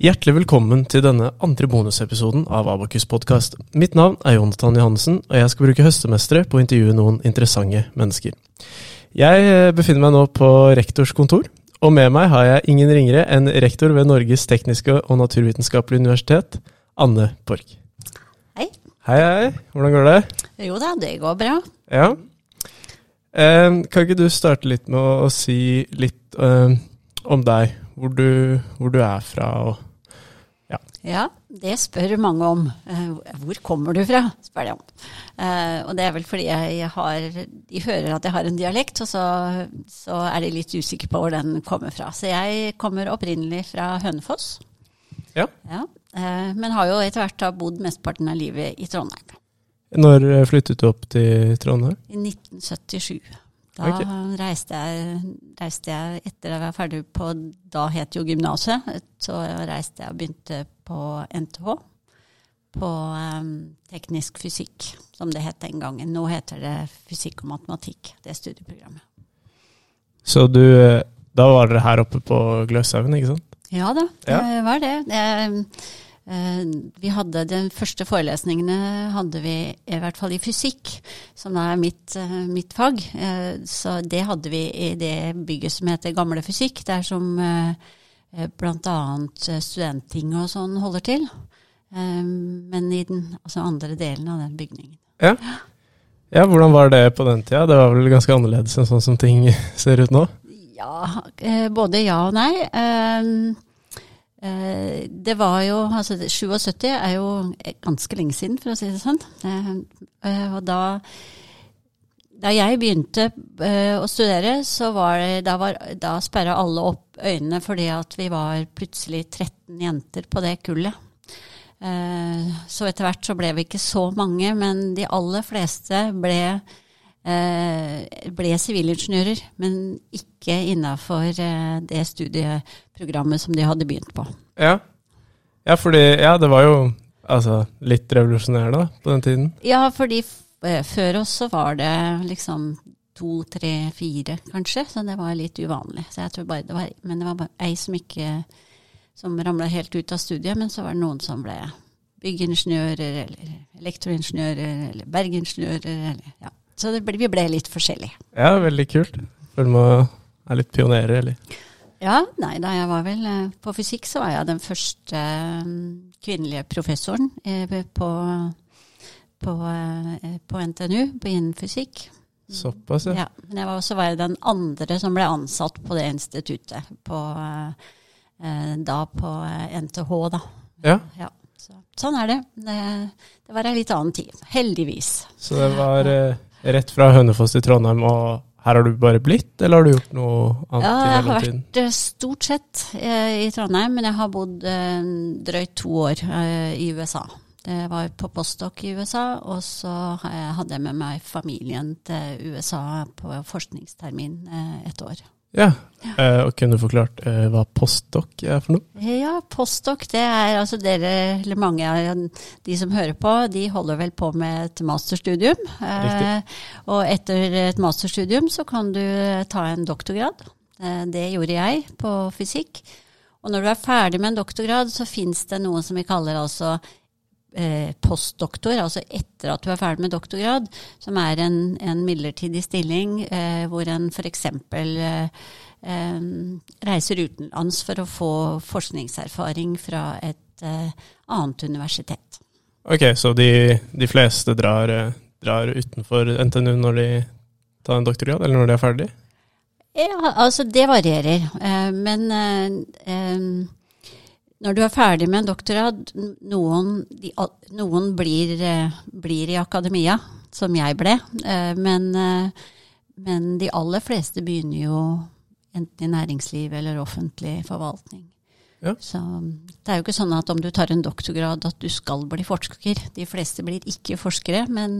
Hjertelig velkommen til denne andre bonusepisoden av Abakus podkast. Mitt navn er Jonathan Johannessen, og jeg skal bruke høstemestere på å intervjue noen interessante mennesker. Jeg eh, befinner meg nå på rektors kontor, og med meg har jeg ingen ringere enn rektor ved Norges tekniske og naturvitenskapelige universitet, Anne Borch. Hei. Hei, hei. Hvordan går det? Jo da, det går bra. Ja. Eh, kan ikke du starte litt med å, å si litt eh, om deg? Hvor du, hvor du er fra og Ja, det spør mange om. Eh, Hvor kommer du fra, spør de om. Eh, Og det er vel fordi jeg har De hører at jeg har en dialekt, og så, så er de litt usikre på hvor den kommer fra. Så jeg kommer opprinnelig fra Hønefoss. Ja. Ja, eh, Men har jo etter hvert bodd mesteparten av livet i Trondheim. Når flyttet du opp til Trondheim? I 1977. Da reiste, jeg, reiste jeg etter jeg var ferdig på Da het jo gymnaset. Så reiste jeg og begynte på NTH. På um, teknisk fysikk, som det het den gangen. Nå heter det fysikk og matematikk, det studieprogrammet. Så du eh, Da var dere her oppe på Gløshaugen, ikke sant? Ja da, det Ja. var det. eh, vi hadde De første forelesningene hadde vi i hvert fall i fysikk, som da er mitt, eh, mitt fag. Eh, Så det hadde vi i det bygget som heter Gamle fysikk, der som eh, eh, bl.a. studentting og sånn holder til. Eh, Men i den altså andre delen av den bygningen. Ja. ja, hvordan var det på den tida? Det var vel ganske annerledes enn sånn som ting ser ut nå? Ja, eh, både ja og nei. Eh, Det var jo Altså, 77 er jo ganske lenge siden, for å si det sånn. Eh, eh, Og da da jeg begynte å studere, så var det Da, var, da sperra alle opp øynene fordi at vi var plutselig 13 jenter på det kullet. Så etter hvert så ble vi ikke så mange, men de aller fleste ble ble sivilingeniører, men ikke innafor eh, det studieprogrammet som de hadde begynt på. Ja. Ja, fordi Ja, det var jo altså litt revolusjonerende på den tiden. Ja, fordi eh, før oss så var det liksom to, tre, fire, kanskje, så det var litt uvanlig. Så jeg tror bare det var, men det var bare ei som ikke som ramla helt ut av studiet, men så var det noen som ble byggingeniører, eller elektroingeniører, eller bergingeniører, eller ja. Så det ble, vi ble litt forskjellige. Ja, veldig kult. Føler man er litt pionerer, eller? Ja, nei, da jeg var vel eh, på fysikk, så var jeg den første eh, kvinnelige professoren eh, på, på, på NTNU, på innen fysikk. Såpass, ja. Ja, men jeg var også var den andre som ble ansatt på det instituttet. På, da på NTH, da. Ja, Ja, så, sånn er det. det. Det var ei litt annen tid. Heldigvis. Så det var eh, rett fra Hønefoss til Trondheim, og her har du bare blitt, eller har du gjort noe annet Ja, jeg har vært eh, stort sett eh, i Trondheim, men jeg har bodd eh, drøyt to år i USA. Det var på postdoc i USA, og så hadde jeg med meg familien til USA på forskningstermin et år. Ja, eh, og kunne du forklart eh, hva postdoc er for noe? Ja, postdoc, det er altså dere, eller mange av de som hører på, de holder vel på med et masterstudium. Eh, og etter et masterstudium så kan du ta en doktorgrad. Det gjorde jeg på fysikk. Og når du er ferdig med en doktorgrad, så fins det noe som vi kaller altså postdoktor, altså etter at du er ferdig med doktorgrad, som er en, en midlertidig stilling eh, hvor en f.eks. Eh, eh, reiser utenlands for å få forskningserfaring fra et eh, annet universitet. Ok, så de, de fleste drar, eh, drar utenfor NTNU når de tar en doktorgrad, eller når de er ferdig? Ja, altså det varierer. Eh, men eh, eh, når du er ferdig med en doktorgrad, noen, de, noen blir, eh, blir i akademia, som jeg ble. Eh, men, eh, men de aller fleste begynner jo enten i næringsliv eller offentlig forvaltning. Ja. Så det er jo ikke sånn at om du tar en doktorgrad at du skal bli forsker. De fleste blir ikke forskere, men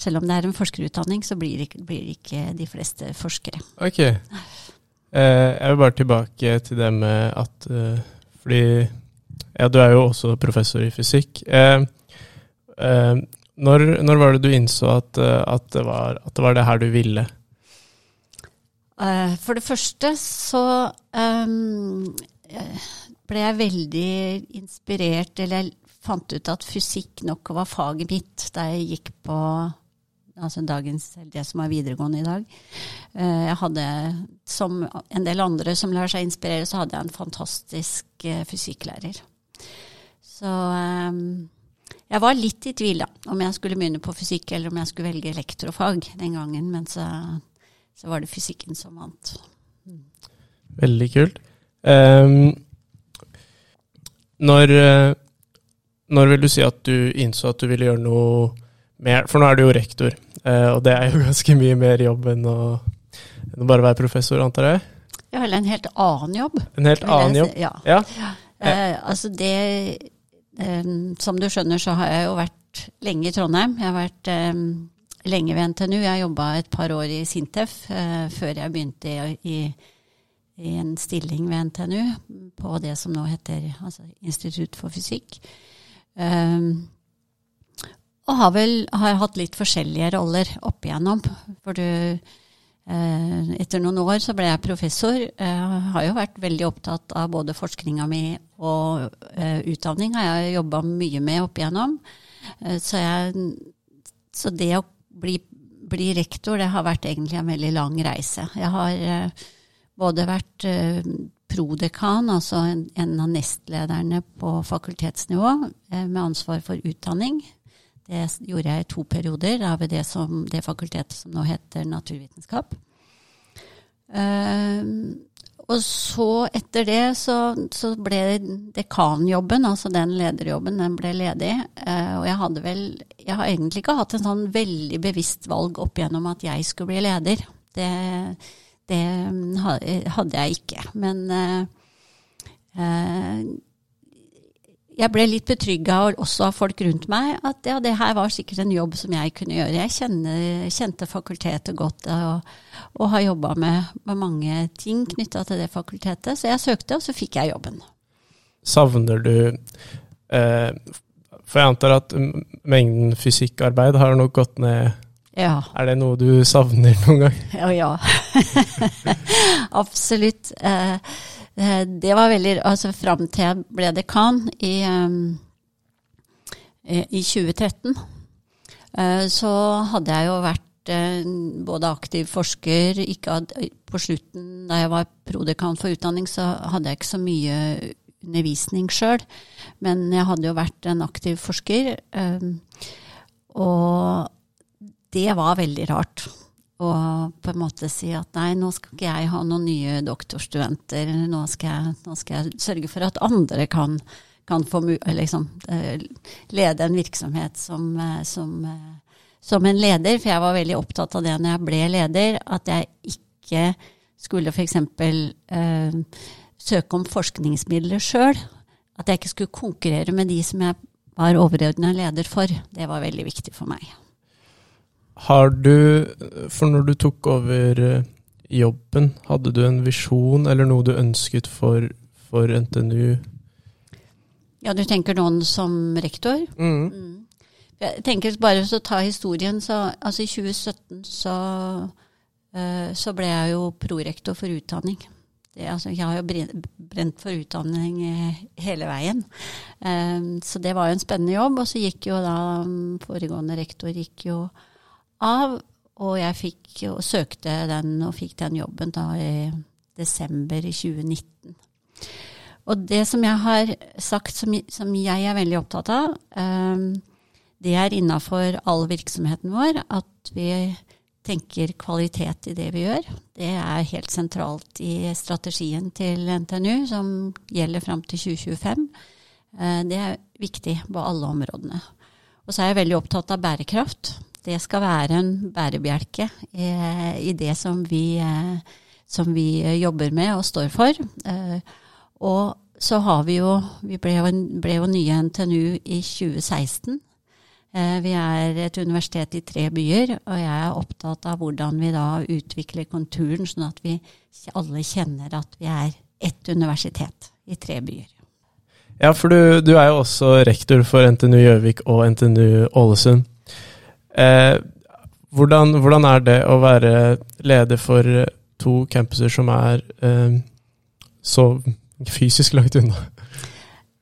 selv om det er en forskerutdanning, så blir ikke, blir ikke de fleste forskere. Ok. Jeg vil bare tilbake til det med at Fordi ja, du er jo også professor i fysikk. Eh, eh, når, når var det du innså at, eh, at, det var, at det var det her du ville? Eh, For det første så eh, ble jeg veldig inspirert, eller jeg fant ut at fysikk nok var faget mitt da jeg gikk på altså dagens, det som er videregående i dag. Eh, jeg hadde, som en del andre som lar seg inspirere, så hadde jeg en fantastisk eh, fysikklærer. Så eh, jeg var litt i tvil da, om jeg skulle begynne på fysikk eller om jeg skulle velge elektrofag den gangen, men så, så var det fysikken som vant. Veldig kult. Um, når, når vil du si at du innså at du ville gjøre noe mer For nå er du jo rektor, og det er jo ganske mye mer jobb enn å, enn å bare være professor, antar jeg? Ja, eller en helt annen jobb. En helt annen jobb? Ja. ja. Eh, altså det eh, Som du skjønner, så har jeg jo vært lenge i Trondheim. Jeg har vært eh, lenge ved NTNU. Jeg jobba et par år i Sintef uh, før jeg begynte i, i, i, en stilling ved NTNU på det som nå heter altså, Institutt for fysikk. Um, og har vel har hatt litt forskjellige roller opp igjennom. For du eh, Etter noen år så ble jeg professor. Jeg eh, har jo vært veldig opptatt av både forskninga mi og eh, utdanning. Har jeg jobba mye med opp igjennom. Eh, så, jeg, så, det å bli, bli, rektor, det har vært egentlig en veldig lang reise. Jeg har eh, både vært eh, prodekan, altså en, en, av nestlederne på fakultetsnivå, med ansvar for utdanning. Det gjorde jeg i to perioder da ved det, som, det fakultetet som nå heter naturvitenskap. Uh, og så, etter det, så, så, ble dekanjobben, altså den lederjobben, den ble ledig. Uh, og jeg hadde vel Jeg har egentlig ikke hatt en sånn veldig bevisst valg opp gjennom at jeg skulle bli leder. Det, det hadde jeg ikke. Men uh, jeg ble litt betrygga også av folk rundt meg at ja, det her var sikkert en jobb som jeg kunne gjøre. Jeg kjenner, kjente fakultetet godt og, og har jobba med, med, mange ting knytta til det fakultetet. Så jeg søkte, og så fikk jeg jobben. Savner du eh, For jeg antar at mengden fysikkarbeid har nok gått ned. Ja. Er det noe du savner noen gang? Ja, ja. Absolutt. Eh, det var veldig Altså fram til jeg ble dekan i, um, i 2013, uh, så hadde jeg jo vært både aktiv forsker ad, På slutten, da jeg var prodekan for utdanning, så hadde jeg ikke så mye undervisning sjøl. Men jeg hadde jo vært en aktiv forsker. Og det var veldig rart og på en måte si at nei, nå skal ikke jeg ha noen nye doktorstudenter, nå skal jeg, nå skal jeg sørge for at andre kan, kan få liksom, eh, lede en virksomhet som, eh, som, eh, som, en leder. For jeg var veldig opptatt av det når jeg ble leder, at jeg ikke skulle f.eks. Eh, søke om forskningsmidler sjøl. At jeg ikke skulle konkurrere med de som jeg var overordna leder for. Det var veldig viktig for meg. Har du, for når du tok over eh, jobben, hadde du en visjon eller noe du ønsket for, for NTNU? Ja, du tenker noen som rektor? Mm. mm. Jeg tenker bare å ta historien, så altså i 2017 så, uh, så ble jeg jo prorektor for utdanning. Det, altså, jeg har jo brent for utdanning hele veien. Så det var jo en spennende jobb. Og så gikk jo da um, foregående rektor gikk jo av. Og jeg fikk og søkte den og fikk den jobben da i desember i 2019. Og det som jeg har sagt som, som jeg er veldig opptatt av, um, det er innafor all virksomheten vår at vi tenker kvalitet i det vi gjør. Det er helt sentralt i strategien til NTNU, som gjelder fram til 2025. Uh, det er viktig på alle områdene. Og så er jeg veldig opptatt av bærekraft det skal være en bærebjelke i, i det som vi, som vi, jobber med og står for. Eh, og så har vi jo Vi ble jo, ble jo nye NTNU i 2016. Eh, vi er et universitet i tre byer, og jeg er opptatt av hvordan vi da utvikler konturen, sånn at vi alle kjenner at vi er ett universitet i tre byer. Ja, for du, du er jo også rektor for NTNU Gjøvik og NTNU Ålesund. Eh, hvordan, hvordan, er det å være leder for to campuser som er eh, så fysisk langt unna?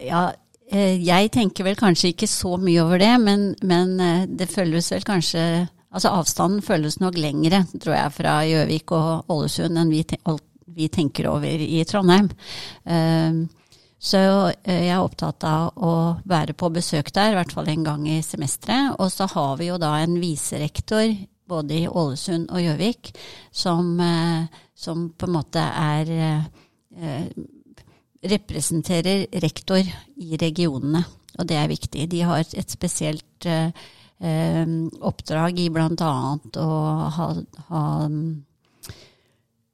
Ja, eh, jeg tenker vel kanskje ikke så mye over det, men, men eh, det føles vel kanskje Altså avstanden føles nok lengre, tror jeg, fra Gjøvik og Ålesund enn vi, vi tenker over i Trondheim. Uh, så jeg er opptatt av å være på besøk der, i hvert fall en gang i semesteret. Og så har vi jo da en viserektor både i Ålesund og Gjøvik som, som, på en måte er representerer rektor i regionene, og det er viktig. De har et spesielt eh, eh oppdrag i bl.a. å ha, ha,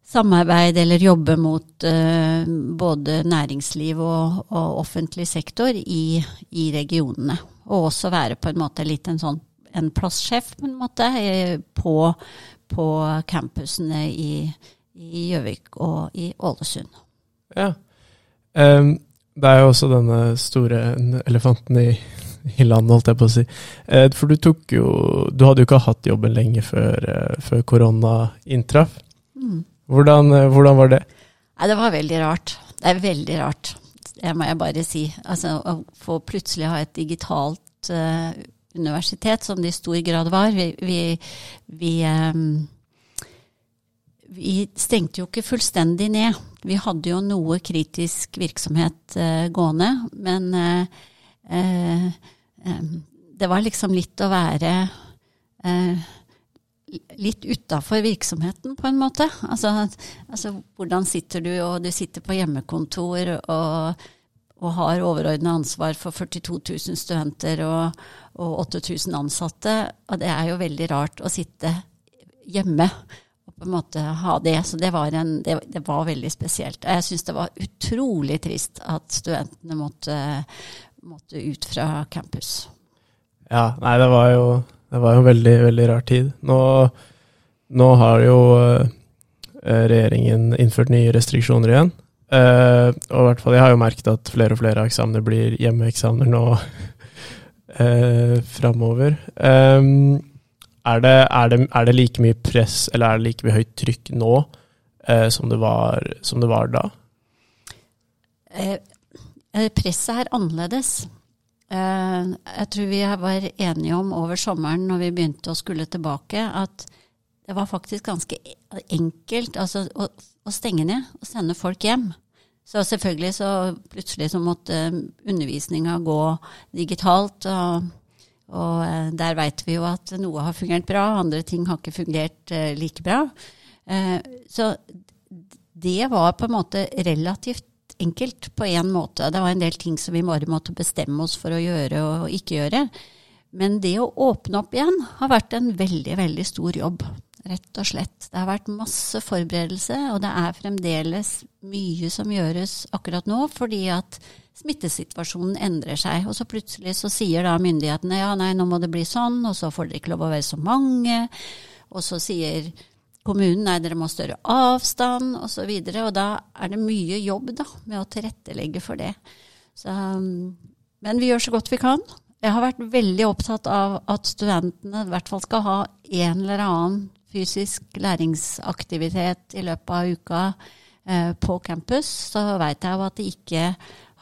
samarbeid eller jobbe mot uh, både næringsliv og, og, offentlig sektor i, i, regionene. Og også være på en måte litt en sånn en plasssjef på en måte eh, på, på campusene i Gjøvik og i Ålesund. Ja, Um, det er jo også denne store elefanten i, i landet, holdt jeg på å si. Uh, for du tok jo Du hadde jo ikke hatt jobben lenge før, uh, før korona inntraff. Mm. Hvordan, uh, hvordan, var det? Nei, det var veldig rart. Det er veldig rart, det må jeg bare si. Altså å få plutselig ha et digitalt universitet, som det i stor grad var. Vi, vi, vi um, vi stengte jo ikke fullstendig ned. Vi hadde jo noe kritisk virksomhet uh, gående, men uh, uh, det var liksom litt å være litt utafor virksomheten, på en måte. Altså, altså, hvordan sitter du, og du sitter på hjemmekontor og, og har overordna ansvar for 42 000 studenter og, og 8000 ansatte. Og det er jo veldig rart å sitte hjemme og på en måte ha det. Så det var, en, det, det var veldig spesielt. Og jeg syns det var utrolig trist at studentene måtte, måtte, ut fra campus. Ja, nei, det var jo, det var jo en veldig, veldig rar tid. Nå, nå har jo uh, regjeringen innført nye restriksjoner igjen. Uh, og i hvert fall, jeg har jo merket at flere og flere eksamener blir hjemmeeksamener nå uh, framover. Um, er det, er, det, er det, like mye press, eller er det like mye høyt trykk nå uh, som, det var, som, det var, da? Eh, eh, presset er annerledes. Eh, jeg tror vi var enige om over sommeren når vi begynte å skulle tilbake, at det var faktisk ganske enkelt altså, å, å, stenge ned og sende folk hjem. Så selvfølgelig så plutselig så måtte undervisninga gå digitalt. og og eh, der veit vi jo at noe har fungert bra, andre ting har ikke fungert eh, like bra. Så det var på en måte relativt enkelt på én måte. Det var en del ting som vi bare måtte bestemme oss for å gjøre og ikke gjøre. Men det å åpne opp igjen har vært en veldig, veldig stor jobb. Rett og slett. Det har vært masse forberedelse, og det er fremdeles mye som gjøres akkurat nå, fordi at smittesituasjonen endrer seg. Og så plutselig så sier da myndighetene ja, nei, nå må det bli sånn, og så får dere ikke lov å være så mange. Og så sier kommunen nei, dere må ha større avstand, osv. Og, så videre, og da er det mye jobb da, med å tilrettelegge for det. Så, men vi gjør så godt vi kan. Jeg har vært veldig opptatt av at studentene i hvert fall skal ha en eller annen fysisk læringsaktivitet i løpet av uka eh, på campus. Så veit jeg jo at det ikke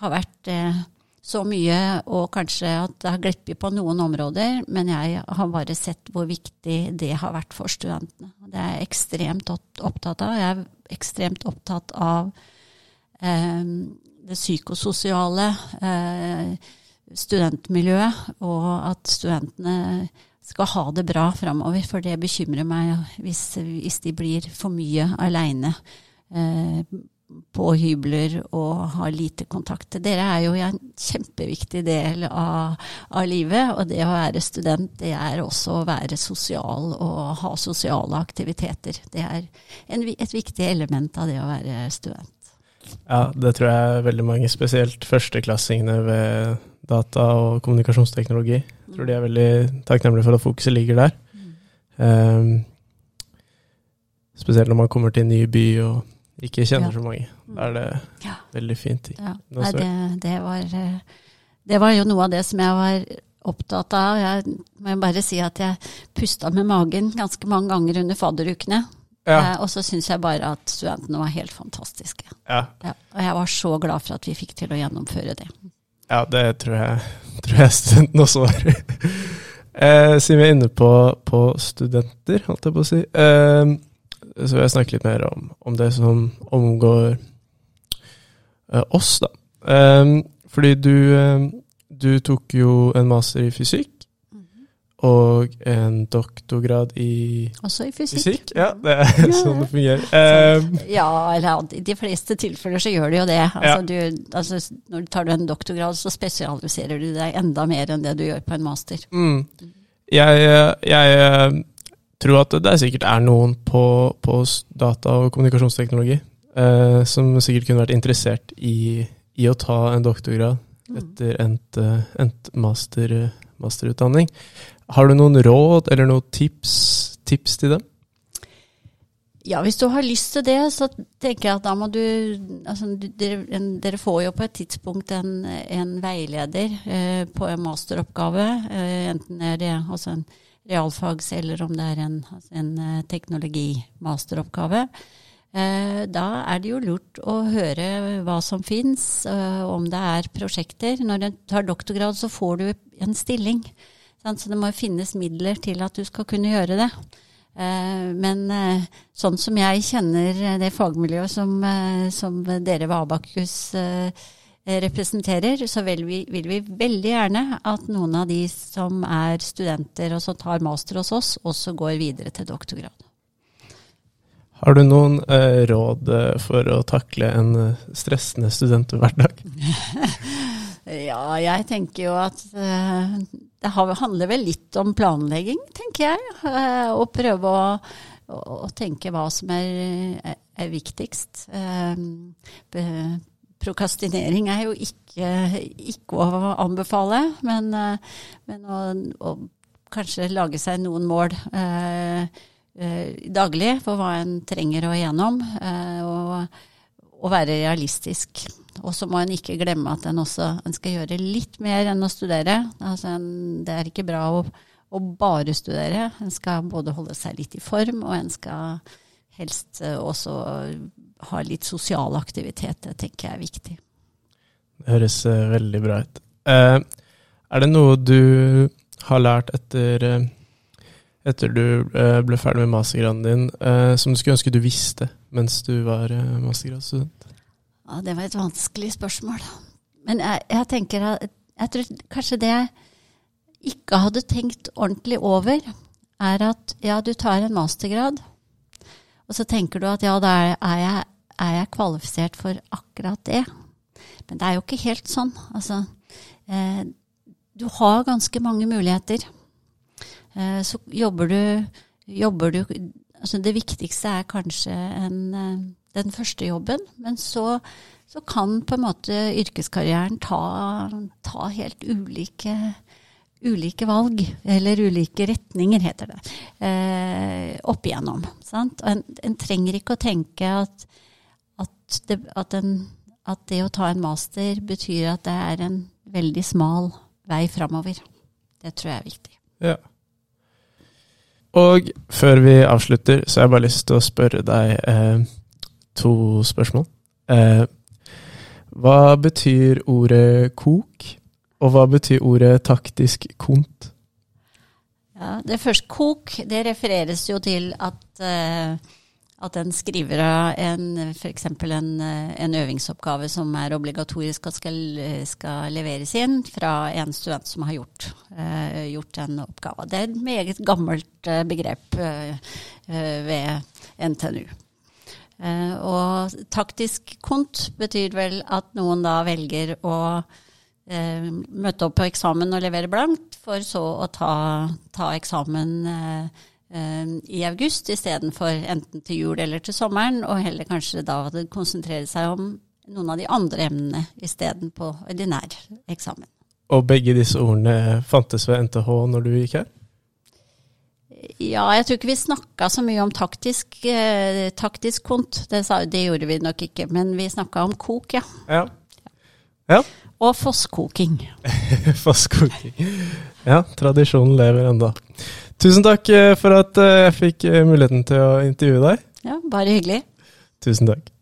har vært eh, så mye, og kanskje at det har glippet på noen områder, men jeg har bare sett hvor viktig det har vært for studentene. Det er jeg ekstremt opptatt av. Jeg er ekstremt opptatt av eh, det psykososiale eh, studentmiljøet, og at studentene skal ha det bra framover. For det bekymrer meg hvis, hvis de blir for mye aleine eh, på hybler og har lite kontakt. Dere er jo en kjempeviktig del av, av, livet, og det å være student, det er også å være sosial og ha sosiale aktiviteter. Det er en, et viktig element av det å være student. Ja, det tror jeg veldig mange, spesielt førsteklassingene ved data og kommunikasjonsteknologi. Jeg tror de er veldig takknemlige for at fokuset ligger der. Um, spesielt når man kommer til en ny by og ikke kjenner ja. så mange. Da er det ja. veldig fint. Ja. Nei, det, det, var, eh, det var jo noe av det som jeg var opptatt av. Jeg må bare si at jeg pusta med magen ganske mange ganger under fadderukene. Ja. Eh, og så syns jeg bare at studentene var helt fantastiske. Ja, Ja, og jeg var så glad for at vi fikk til å gjennomføre det. ja det tror jeg, tror jeg studentene også var. eh, siden vi er inne på, på studenter, holdt jeg på å si, eh, så vil jeg snakke litt mer om, om det som omgår eh, oss, da. Um, fordi du, eh, du tok jo en master i fysikk og en doktorgrad i Også i fysikk. fysikk. Ja, det er sånn det fungerer. Um, Ja, eller i de fleste tilfeller så gjør det jo det. Altså, du, altså, når du tar en doktorgrad, så spesialiserer du deg enda mer enn det du gjør på en master. Mm. Jeg, jeg tror at det sikkert er noen på, på data- og kommunikasjonsteknologi eh, som sikkert kunne vært interessert i, i å ta en doktorgrad etter endt, eh, endt master, masterutdanning. Har du noen råd eller noen tips, tips til dem? Ja, hvis du har lyst til det, så tenker jeg at da må du altså, du- dere, en, dere får jo på et tidspunkt en, en veileder eh, på en masteroppgave. Eh, enten er det altså en realfags eller om det er en, altså en eh, teknologimasteroppgave. Eh, da er det jo lurt å høre hva som fins, eh, om det er prosjekter. Når du tar doktorgrad, så får du en stilling. Så det må finnes midler til at du skal kunne gjøre det. Men sånn som jeg kjenner det fagmiljøet som, som dere ved Abakus representerer, så vil vi, vil vi veldig gjerne at noen av de som er studenter og som tar master hos oss, også går videre til doktorgrad. Har du noen eh, råd eh, for å takle en eh, stressende studenthverdag? Ja, jeg tenker jo at eh, det handler vel litt om planlegging, tenker jeg. Eh, å prøve å, å, å tenke hva som er, er, er viktigst. Eh, prokastinering er jo ikke, ikke å anbefale, men, eh, men å, å kanskje lage seg noen mål eh, eh, daglig for hva en trenger å igjennom, eh, og, og være realistisk. Og så må en ikke glemme at en også en skal gjøre litt mer enn å studere. Altså en, det er ikke bra å, å bare studere. En skal både holde seg litt i form, og en skal helst eh, også ha litt sosial aktivitet. Det tenker jeg er viktig. Det høres eh, veldig bra ut. Eh, er det noe du har lært etter, eh, etter du ble ferdig med mastergraden din, som du skulle ønske du visste mens du var mastergradsstudent? Ja, det var et vanskelig spørsmål. Men jeg, jeg tenker at jeg tror kanskje det jeg ikke hadde tenkt ordentlig over, er at ja, du tar en mastergrad, og så tenker du at ja, da er, jeg, er jeg kvalifisert for akkurat det. Men det er jo ikke helt sånn. Altså, eh, du har ganske mange muligheter. Eh, så jobber du, jobber du altså Det viktigste er kanskje en, eh, den første jobben, men så, så kan på en måte yrkeskarrieren ta, ta helt ulike, ulike valg, eller ulike retninger, heter det, eh, opp igjennom. Sant? En, en trenger ikke å tenke at, at, det, at, en, at det å ta en master betyr at det er en veldig smal vei framover. Det tror jeg er viktig. Ja. Og før vi avslutter, så har jeg bare lyst til å spørre deg eh, to spørsmål. Eh, hva betyr ordet kok, og hva betyr ordet taktisk kont? Ja, det første kok, det refereres jo til at, eh, at en skriver av f.eks. En, en øvingsoppgave som er obligatorisk og skal, skal leveres inn fra en student som har gjort, uh, gjort en oppgave. Det er et meget gammelt eh, begrep eh, ved NTNU. Uh, og taktisk kont betyr vel at noen da velger å møte opp på eksamen og levere blankt, for så å ta, ta eksamen i august istedenfor enten til jul eller til sommeren, og heller kanskje da konsentrere seg om noen av de andre emnene istedenpå ordinær eksamen. Og begge disse ordene fantes ved NTH når du gikk her? Ja, jeg tror ikke vi snakka så mye om taktisk, eh, taktisk kont, det, sa, det gjorde vi nok ikke, men vi snakka om kok, ja. Ja. Ja. Og fosskoking. fosskoking. Ja, tradisjonen lever enda. Tusen takk eh, for at eh, jeg fikk eh, muligheten til å intervjue deg. Ja, bare hyggelig. Tusen takk.